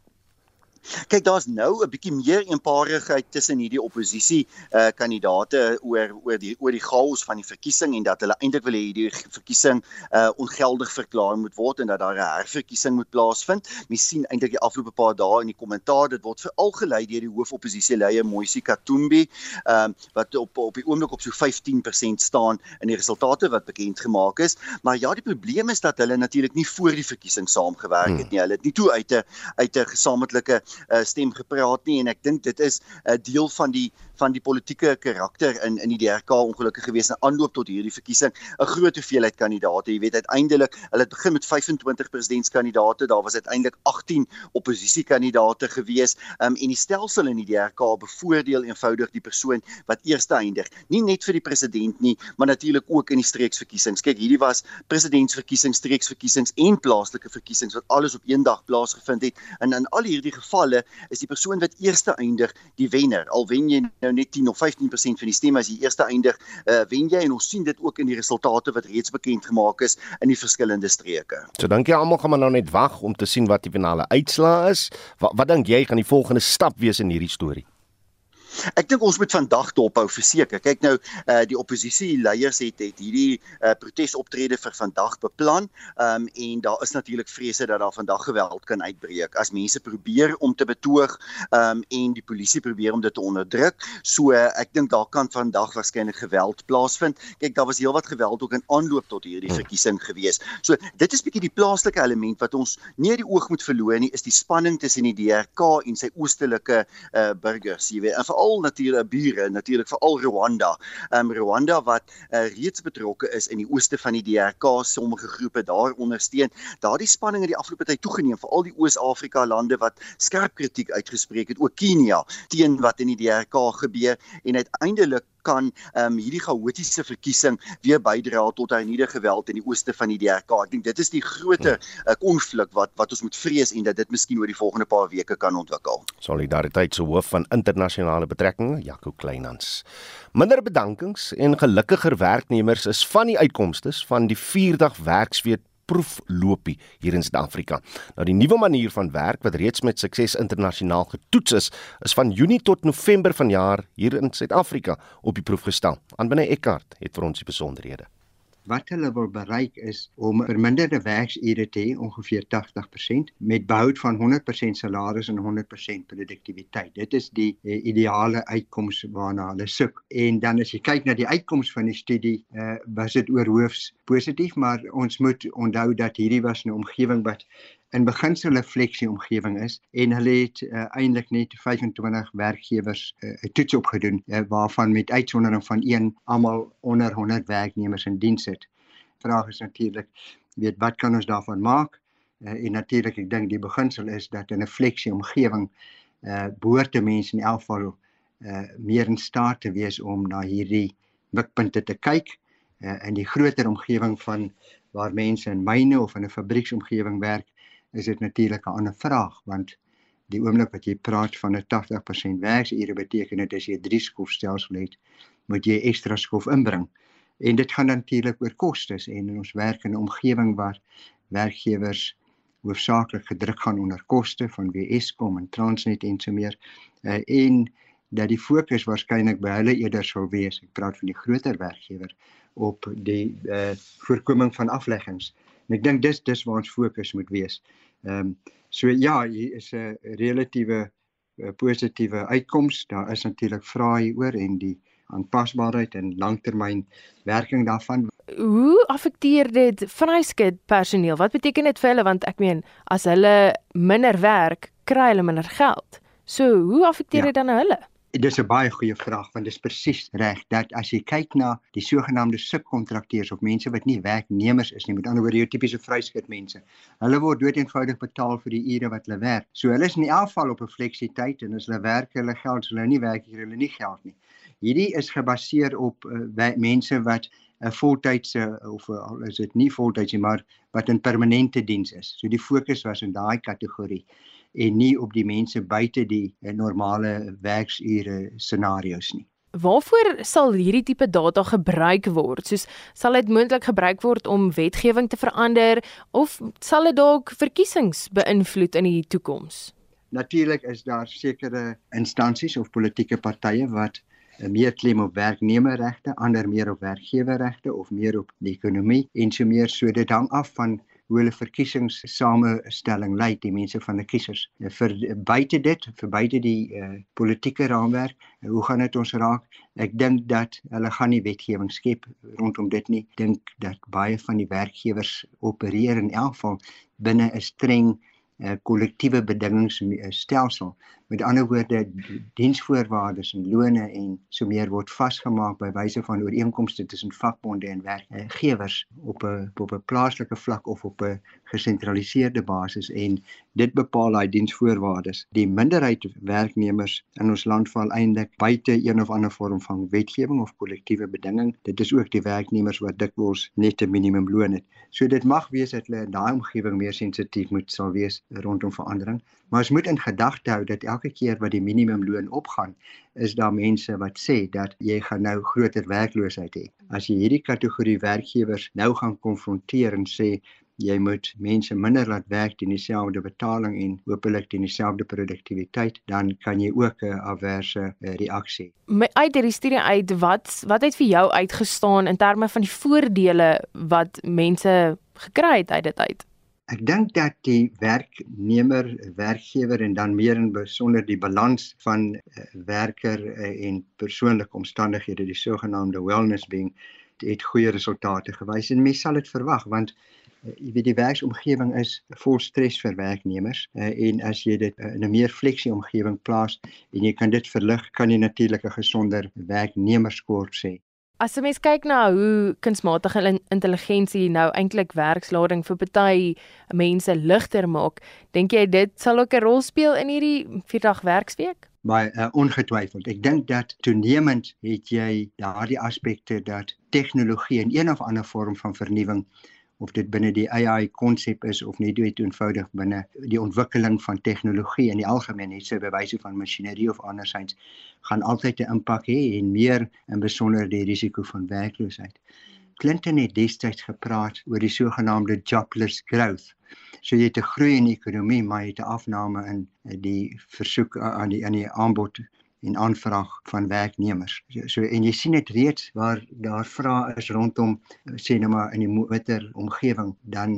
Kyk, daar's nou 'n bietjie meer eenparigheid tussen hierdie oppositie uh kandidate oor oor die oor die chaos van die verkiesing en dat hulle eintlik wil hê hierdie verkiesing uh ongeldig verklaar moet word en dat daar 'n herverkiesing moet plaasvind. Mens sien eintlik die afgelope paar dae in die kommentaar dit word veral gelei deur die hoofoposisieleier Moisi Katumbi um uh, wat op op die oomblik op so 15% staan in die resultate wat bekend gemaak is. Maar ja, die probleem is dat hulle natuurlik nie voor die verkiesing saamgewerk het hmm. nie. Hulle het nie toe uit 'n uit 'n gesamentlike uh, stem gepraat nie. En ek dink dit is 'n uh, deel van die van die politieke karakter in in die DRK ongelukkig gewees in aanloop tot hierdie verkiesing. 'n groot hoeveelheid kandidaate. Jy weet uiteindelik hulle het begin met 25 presidentskandidaate. Daar was uiteindelik 18 oppositiekandidaate gewees. Um, en die stelsel in die DRK bevoordeel eenvoudig die persoon wat eerste eindig. Nie net vir die president nie maar natuurlik ook in die streeksverkiesings. Kyk hierdie was presidentsverkiesings streeksverkiesings en plaaslike verkiesings wat alles op een dag plaasgevind het. En in al hierdie gevalle is die persoon wat eerste eindig die wenner al wen jy nou net 10 of 15% van die stemme as jy eerste eindig, uh, wen jy en ons sien dit ook in die resultate wat reeds bekend gemaak is in die verskillende streke. So dink jy almal gaan maar nou net wag om te sien wat die finale uitslaa is? Wat wat dink jy gaan die volgende stap wees in hierdie storie? Ek dink ons moet vandag dophou verseker. Kyk nou, uh die oppositie leiers het het hierdie uh protesoptrede vir vandag beplan. Um en daar is natuurlik vrese dat daar vandag geweld kan uitbreek as mense probeer om te betoog um en die polisie probeer om dit te onderdruk. So uh, ek dink daar kan vandag waarskynlik geweld plaasvind. Kyk, daar was heelwat geweld ook in aanloop tot hierdie hmm. verkiesing gewees. So dit is bietjie die plaaslike element wat ons nie die oog moet verloor nie, is die spanning tussen die DRK en sy oostelike uh burgers, jy weet. En veral natuurlik bure, natuurlik veral Rwanda. Ehm um, Rwanda wat uh, reeds betrokke is in die ooste van die DRK, sommige groepe daar ondersteun. Daardie spanning het die afgelope tyd toegeneem, veral die Oos-Afrika lande wat skerp kritiek uitgespreek het, ook Kenia teen wat in die DRK gebeur en uiteindelik kan um, hierdie chaotiese verkiesing weer bydra tot hernieude geweld in die ooste van die DRK. Ek dink dit is die groter uh, konflik wat wat ons moet vrees en dat dit miskien oor die volgende paar weke kan ontwikkel. Solidariteit se hoof van internasionale betrekkinge, Jaco Kleinhans. Minder bedankings en gelukkiger werknemers is van die uitkomste van die 4-dag werksweek proeflopie hier in Suid-Afrika. Nou die nuwe manier van werk wat reeds met sukses internasionaal getoets is, is van Junie tot November vanjaar hier in Suid-Afrika op die proef gestel. Aanbinne Eckart het vir ons die besonderhede wat hulle wil bereik is om verminderde werksure te hê ongeveer 80% met behoud van 100% salaris en 100% produktiwiteit. Dit is die uh, ideale uitkoms waarna hulle soek. En dan as jy kyk na die uitkoms van die studie, uh, was dit oorhoofs positief, maar ons moet onthou dat hierdie was 'n omgewing wat in beginsel 'n fleksie omgewing is en hulle het uh, eintlik net 25 werkgewers eh, 'n uh, toets opgedoen uh, waarvan met uitsondering van een almal onder 100 werknemers in diens het. Vraag is natuurlik weet wat kan ons daarvan maak? Uh, en natuurlik ek dink die beginsel is dat in 'n fleksie omgewing uh behoort mense in elk geval uh meer in staat te wees om na hierdie mikpunte te kyk uh, in die groter omgewing van waar mense in myne of in 'n fabrieksomgewing werk is dit natuurlik 'n ander vraag want die oomblik wat jy praat van 'n 80% werksure beteken dit as jy 'n drie skofstelsel het, moet jy ekstra skof inbring. En dit gaan natuurlik oor kostes en ons werk in 'n omgewing waar werkgewers hoofsaaklik gedruk gaan onder koste van WSkom en Transnet en so meer. Uh, en dat die fokus waarskynlik by hulle eerder sou wees, ek praat van die groter werkgewer op die uh, voorkoming van afleggings. En ek dink dis dis waar ons fokus moet wees. Ehm um, so ja, hier is 'n relatiewe uh, positiewe uitkoms. Daar is natuurlik vrae hieroor en die aanpasbaarheid en langtermyn werking daarvan. Hoe affekteer dit vryskut personeel? Wat beteken dit vir hulle want ek meen as hulle minder werk, kry hulle minder geld. So hoe affekteer ja. dit dan hulle? Dis 'n baie goeie vraag want dit is presies reg dat as jy kyk na die sogenaamde subkontrakteurs of mense wat nie werknemers is nie, met ander woorde jou tipiese vryskut mense. Hulle word doeteenvoudig betaal vir die ure wat hulle werk. So hulle is in elk geval op 'n fleksietyd en as hulle werk, hulle geld, as hulle nie werk, hier hulle nie geld nie. Hierdie is gebaseer op uh, mense wat 'n voltydse of uh, al is dit nie voltyds nie, maar wat in permanente diens is. So die fokus was in daai kategorie en nie op die mense buite die normale werksure scenario's nie. Waarvoor sal hierdie tipe data gebruik word? Soos sal dit moontlik gebruik word om wetgewing te verander of sal dit dalk verkiesings beïnvloed in die toekoms? Natuurlik is daar sekere instansies of politieke partye wat eh, meer klem op werknemerregte, ander meer op werkgewerregte of meer op die ekonomie en so meer so dit hang af van hoe hulle verkiesingssamestelling lyk die mense van die kiesers eh, vir buite dit vir buite die uh, politieke raamwerk uh, hoe gaan dit ons raak? Ek dink dat hulle gaan nie wetgewing skep rondom dit nie. Dink dat baie van die werkgewers opereer in elk geval binne 'n streng uh, kollektiewe bedingingsstelsel Met ander woorde, diensvoorwaardes en lone en so meer word vasgemaak by wyse van ooreenkomste tussen vakbonde en werkgewers op 'n op 'n plaaslike vlak of op 'n gesentraliseerde basis en dit bepaal daai diensvoorwaardes. Die minderheid werknemers in ons land val eintlik buite een of ander vorm van wetgewing of kollektiewe bedinging. Dit is ook die werknemers wat dikwels net 'n minimumloon het. So dit mag wees dat hulle in daai omgewing meer sensitief moet sal wees rondom verandering, maar ons moet in gedagte hou dat elke keer wat die minimumloon opgaan, is daar mense wat sê dat jy gaan nou groter werkloosheid hê. As jy hierdie kategorie werkgewers nou gaan konfronteer en sê jy moet mense minder laat werk teen dieselfde betaling en hopelik teen dieselfde produktiwiteit, dan kan jy ook 'n averse eh, reaksie. My uit hierdie studie uit, wat wat het vir jou uitgestaan in terme van die voordele wat mense gekry het uit dit uit? Ek dink dat die werknemer, werkgewer en dan meer in besonder die balans van uh, werker uh, en persoonlike omstandighede, die sogenaamde wellness being, het goeie resultate gewys en mense sal dit verwag want Uh, jy weet die werksomgewing is vol stres vir werknemers uh, en as jy dit uh, in 'n meer fleksie omgewing plaas en jy kan dit verlig, kan jy natuurlik 'n gesonder werknemerskort sê. As 'n mens kyk na hoe kunsmatige intelligensie nou eintlik werkslading vir party mense ligter maak, dink jy dit sal ook 'n rol speel in hierdie 4-dag werksweek? Baie uh, ongetwyfeld. Ek dink dat toenemend het jy daardie aspekte dat tegnologie in een of ander vorm van vernuwing of dit binne die AI konsep is of net dit eenvoudig binne die ontwikkeling van tegnologie in die algemeen net so bewyse van masjinerie of andersins gaan altyd 'n impak hê en meer in besonder die risiko van werkloosheid. Clinton het destyds gepraat oor die sogenaamde jobless growth. So jy het 'n groei in die ekonomie, maar jy het 'n afname in die versoek aan die aan die aanbod en aanvraag van werknemers. So, so en jy sien dit reeds waar daar vrae is rondom sê nou maar in die motor omgewing dan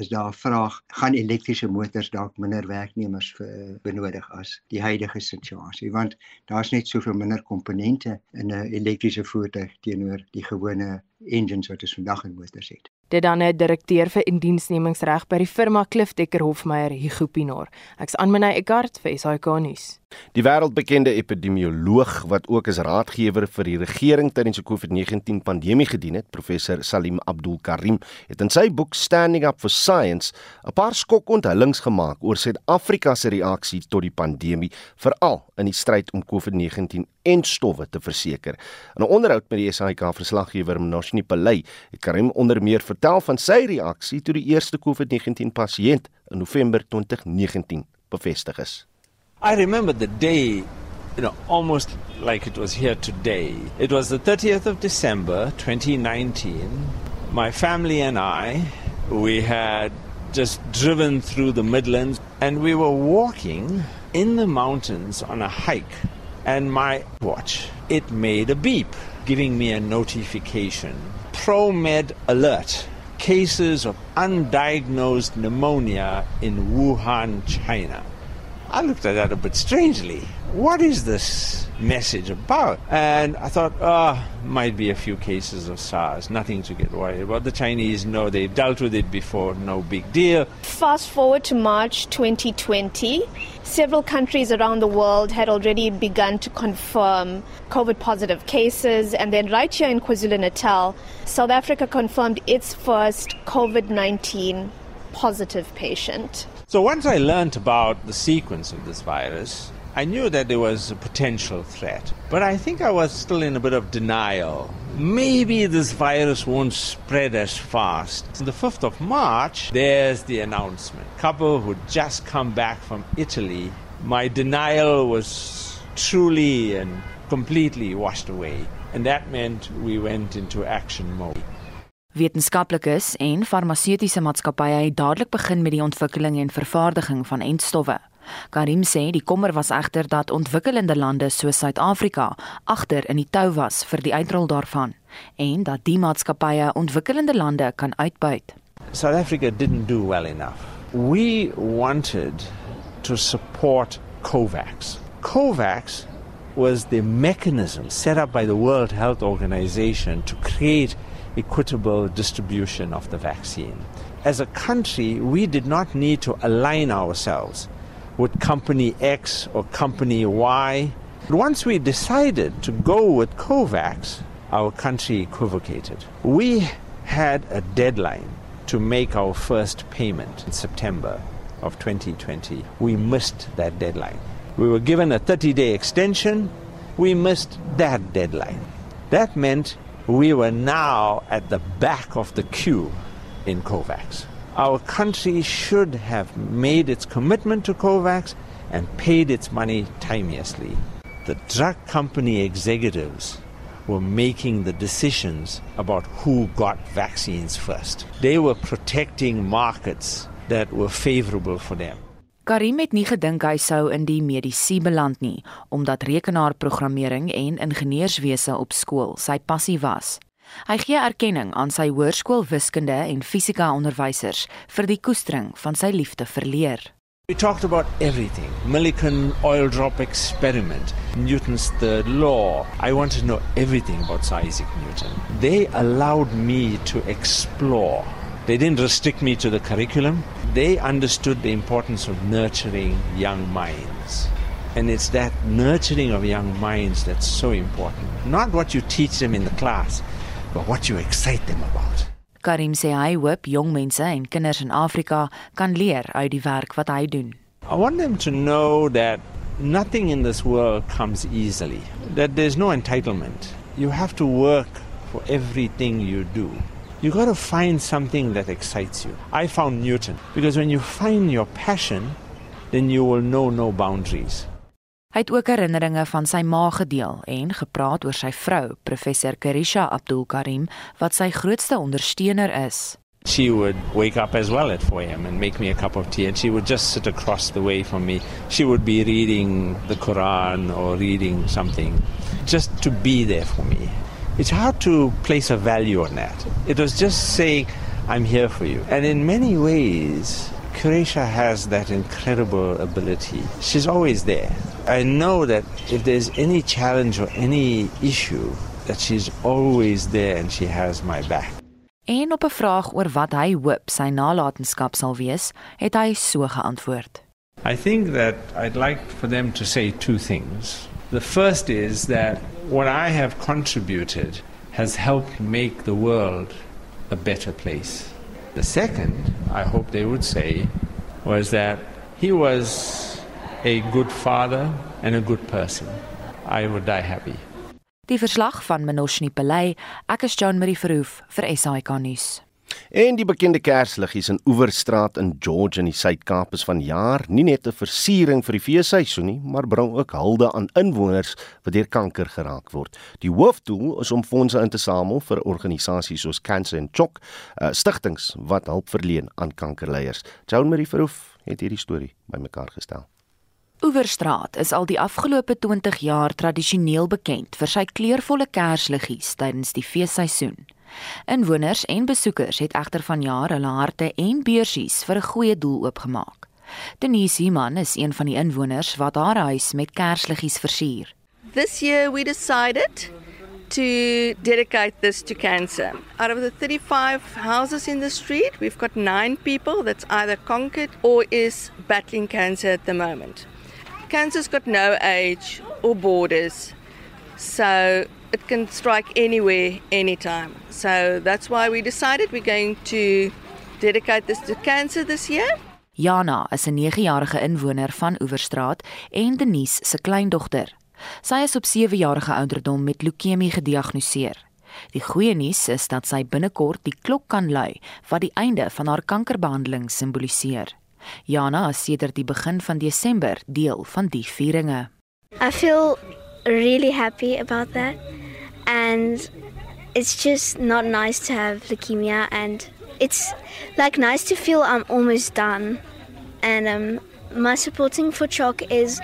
is daar 'n vraag gaan elektriese motors dalk minder werknemers vir, benodig as die huidige situasie want daar's net soveel minder komponente in 'n elektriese voertuig teenoor die gewone engines wat ons vandag in motors het dit dan 'n direkteur vir indiensnemingsreg by die firma Cliff Decker Hofmeyer Hugo Pinaar. Ek's Anmanay Eckart vir SAK nuus. Die wêreldbekende epidemioloog wat ook as raadgewer vir die regering tydens die COVID-19 pandemie gedien het, professor Salim Abdul Karim, het in sy boek Standing Up for Science 'n paar skokonthulings gemaak oor Suid-Afrika se reaksie tot die pandemie, veral in die stryd om COVID-19 en stowwe te verseker. In 'n onderhoud met die SAK verslaggewer Mnoshni Pelay, het Karim onder meer vertel van sy reaksie toe die eerste COVID-19 pasiënt in November 2019 bevestig is. I remember the day, you know, almost like it was here today. It was the 30th of December 2019. My family and I, we had just driven through the Midlands and we were walking in the mountains on a hike and my watch. It made a beep giving me a notification. ProMed alert. Cases of undiagnosed pneumonia in Wuhan China I looked at that a bit strangely. What is this message about? And I thought, ah, oh, might be a few cases of SARS, nothing to get worried about. The Chinese know they've dealt with it before, no big deal. Fast forward to March 2020, several countries around the world had already begun to confirm COVID positive cases. And then, right here in KwaZulu Natal, South Africa confirmed its first COVID 19 positive patient. So once I learned about the sequence of this virus, I knew that there was a potential threat. But I think I was still in a bit of denial. Maybe this virus won't spread as fast. On the 5th of March, there's the announcement. Couple who just come back from Italy. My denial was truly and completely washed away. And that meant we went into action mode. Wetenskaplikes en farmaseutiese maatskappye het dadelik begin met die ontwikkeling en vervaardiging van entstowwe. Karim sê die kommer was egter dat ontwikkelende lande soos Suid-Afrika agter in die tou was vir die uitrol daarvan en dat die maatskappye ontwikkelende lande kan uitbuit. South Africa didn't do well enough. We wanted to support COVAX. COVAX was the mechanism set up by the World Health Organization to create equitable distribution of the vaccine. As a country, we did not need to align ourselves with company X or company Y. But once we decided to go with COVAX, our country equivocated. We had a deadline to make our first payment in September of 2020. We missed that deadline. We were given a 30 day extension. We missed that deadline. That meant we were now at the back of the queue in COVAX. Our country should have made its commitment to COVAX and paid its money timeously. The drug company executives were making the decisions about who got vaccines first. They were protecting markets that were favorable for them. Karim het nie gedink hy sou in die mediese beland nie, omdat rekenaarprogrammering en ingenieurswese op skool sy passie was. Hy gee erkenning aan sy hoërskool wiskunde en fisika onderwysers vir die koestering van sy liefde vir leer. We talked about everything. Millikan oil drop experiment, Newton's third law. I want to know everything about Isaac Newton. They allowed me to explore They didn't restrict me to the curriculum. They understood the importance of nurturing young minds. And it's that nurturing of young minds that's so important. Not what you teach them in the class, but what you excite them about. Karim sê hy hoop jong mense en kinders in Afrika kan leer uit die werk wat hy doen. I want them to know that nothing in this world comes easily, that there's no entitlement. You have to work for everything you do. You got to find something that excites you. I found Newton because when you find your passion, then you will know no boundaries. Hy het ook herinneringe van sy ma gedeel en gepraat oor sy vrou, professor Karisha Abdul Karim, wat sy grootste ondersteuner is. She would wake up as well at 4 a.m. and make me a cup of tea, and she would just sit across the way from me. She would be reading the Quran or reading something just to be there for me. It's hard to place a value on that. It was just saying, I'm here for you. And in many ways, Croatia has that incredible ability. She's always there. I know that if there's any challenge or any issue, that she's always there and she has my back. En op 'n vraag oor wat hy hoop sy nalatenskap sal wees, het hy so geantwoord. I think that I'd like for them to say two things. The first is that what I have contributed has helped make the world a better place. The second, I hope they would say, was that he was a good father and a good person. I would die happy. Die verslag van Manoshni Pelay, ek is John Marie Verhoef vir SAK nuus. En die bekende kersliggies in Oeverstraat in George in die Suid-Kaap is vanjaar nie net 'n versiering vir die feesseisoen nie, maar bring ook hulde aan inwoners wat deur kanker geraak word. Die hoofdoel is om fondse in te samel vir organisasies soos Cancer and Chock, uh, stigtings wat hulp verleen aan kankerleiers. Joan Marie Verhoef het hierdie storie bymekaar gestel. Oeverstraat is al die afgelope 20 jaar tradisioneel bekend vir sy kleurvolle kersliggies tydens die feesseisoen. Inwoners en besoekers het egter vanjaar hulle harte en beursies vir 'n goeie doel oopgemaak. Denise Iman is een van die inwoners wat haar huis met kersliggies versier. This year we decided to dedicate this to cancer. Out of the 35 houses in the street, we've got 9 people that's either conquered or is battling cancer at the moment. Cancer's got no age or borders. So it can strike anywhere, anytime. So that's why we decided we're going to dedicate this to cancer this year. Jana is 'n 9-jarige inwoner van Oeverstraat en Denise se kleindogter. Sy is op 7-jarige ouderdom met leukemie gediagnoseer. Die goeie nuus is dat sy binnekort die klok kan lui wat die einde van haar kankerbehandeling simboliseer. Jana is sedert die begin van Desember deel van die vieringe. I feel really happy about that. And it's just not nice to have leukemia. And it's like nice to feel I'm almost done. And um, my supporting for Chalk is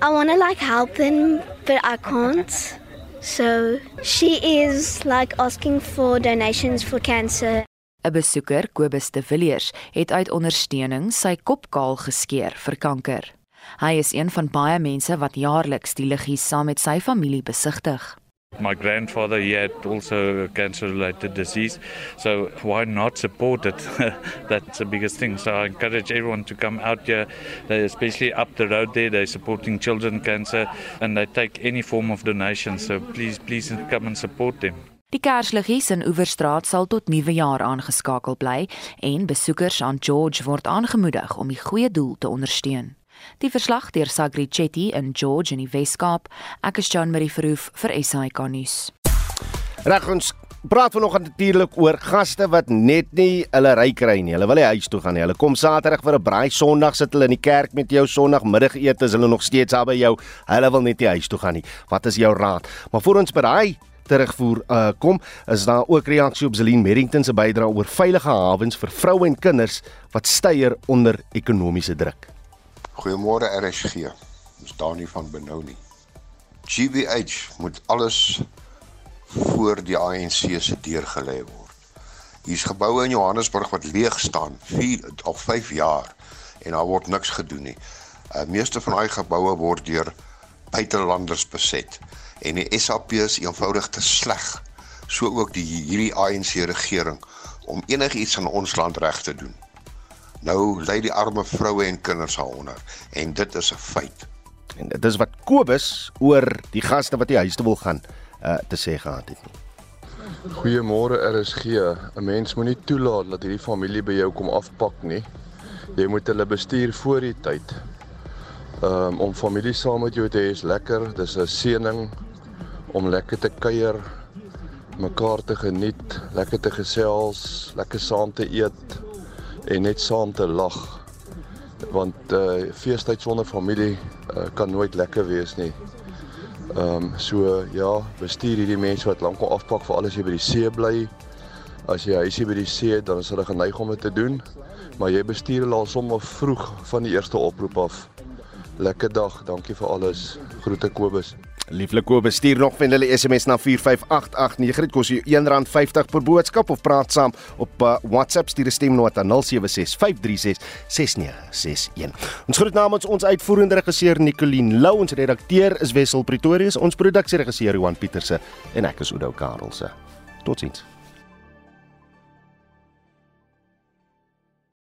I want to like help them, but I can't. So she is like asking for donations for cancer. 'n Besoeker, Kobus de Villiers, het uit ondersteuning sy kop kaal geskeer vir kanker. Hy is een van baie mense wat jaarliks die liggies saam met sy familie besigtig. My grandfather he had also a cancer related disease, so why not support it? That's the biggest thing. So I encourage everyone to come out here, they especially up the road there, they're supporting children cancer and they take any form of donation. So please, please come and support them. Die Kersliggies in Oeverstraat sal tot nuwe jaar aangeskakel bly en besoekers aan George word aangemoedig om die goeie doel te ondersteun. Die verslag deur Sagri Chetty in George in die Wes-Kaap. Ek is Jean Marie Verhoef vir SAK nuus. Reg ons praat vanoggend natuurlik oor gaste wat net nie hulle ry kry nie. Hulle wil nie huis toe gaan nie. Hulle kom Saterdag vir 'n braai, Sondag sit hulle in die kerk met jou, Sondagmiddagete is hulle nog steeds daar by jou. Hulle wil net nie huis toe gaan nie. Wat is jou raad? Maar voor ons by daai terugvoer uh, kom, is daar ook reaksie op Zelin Merrington se bydrae oor veilige hawens vir vroue en kinders wat steier onder ekonomiese druk. Goeiemôre RSG. Ons Dani van Benou nie. GBH moet alles voor die ANC se deur gelê word. Hier's geboue in Johannesburg wat leeg staan, 4 of 5 jaar en daar word niks gedoen nie. Uh meeste van daai geboue word deur buitelanders beset en die SAP is eenvoudig te sleg. So ook die hierdie ANC regering om enigiets aan ons land reg te doen. Nou lê die arme vroue en kinders daaronder en dit is 'n feit. En dit is wat Kobus oor die gaste wat hy huis toe wil gaan uh, te sê gehad het nie. Goeiemôre RSG. 'n Mens moenie toelaat dat hierdie familie by jou kom afpak nie. Jy moet hulle bestuur voor die tyd. Um, om familie saam met jou te hê is lekker. Dis 'n seëning om lekker te kuier, mekaar te geniet, lekker te gesels, lekker saam te eet en net saam te lag. Want uh feestyd sonder familie uh, kan nooit lekker wees nie. Ehm um, so ja, bestuur hierdie mense wat lankal afpak vir alles hier by die see bly. As jy huisie by die see het, dan is hulle geneig om dit te doen. Maar jy bestuur hulle al sommer vroeg van die eerste oproep af. Lekker dag, dankie vir alles. Groete Kobus. Lieflik Kobus, stuur nog van hulle SMS na 45889. Dit kos jou R1.50 per boodskap of praat saam op uh, WhatsApp stuur 'n stemnota 0765366961. Ons groet namens ons uitvoerende regisseur Nicoline Lou, ons redakteur is Wessel Pretorius, ons produksieregisseur Johan Pieterse en ek is Oudo Karelse. Totsiens.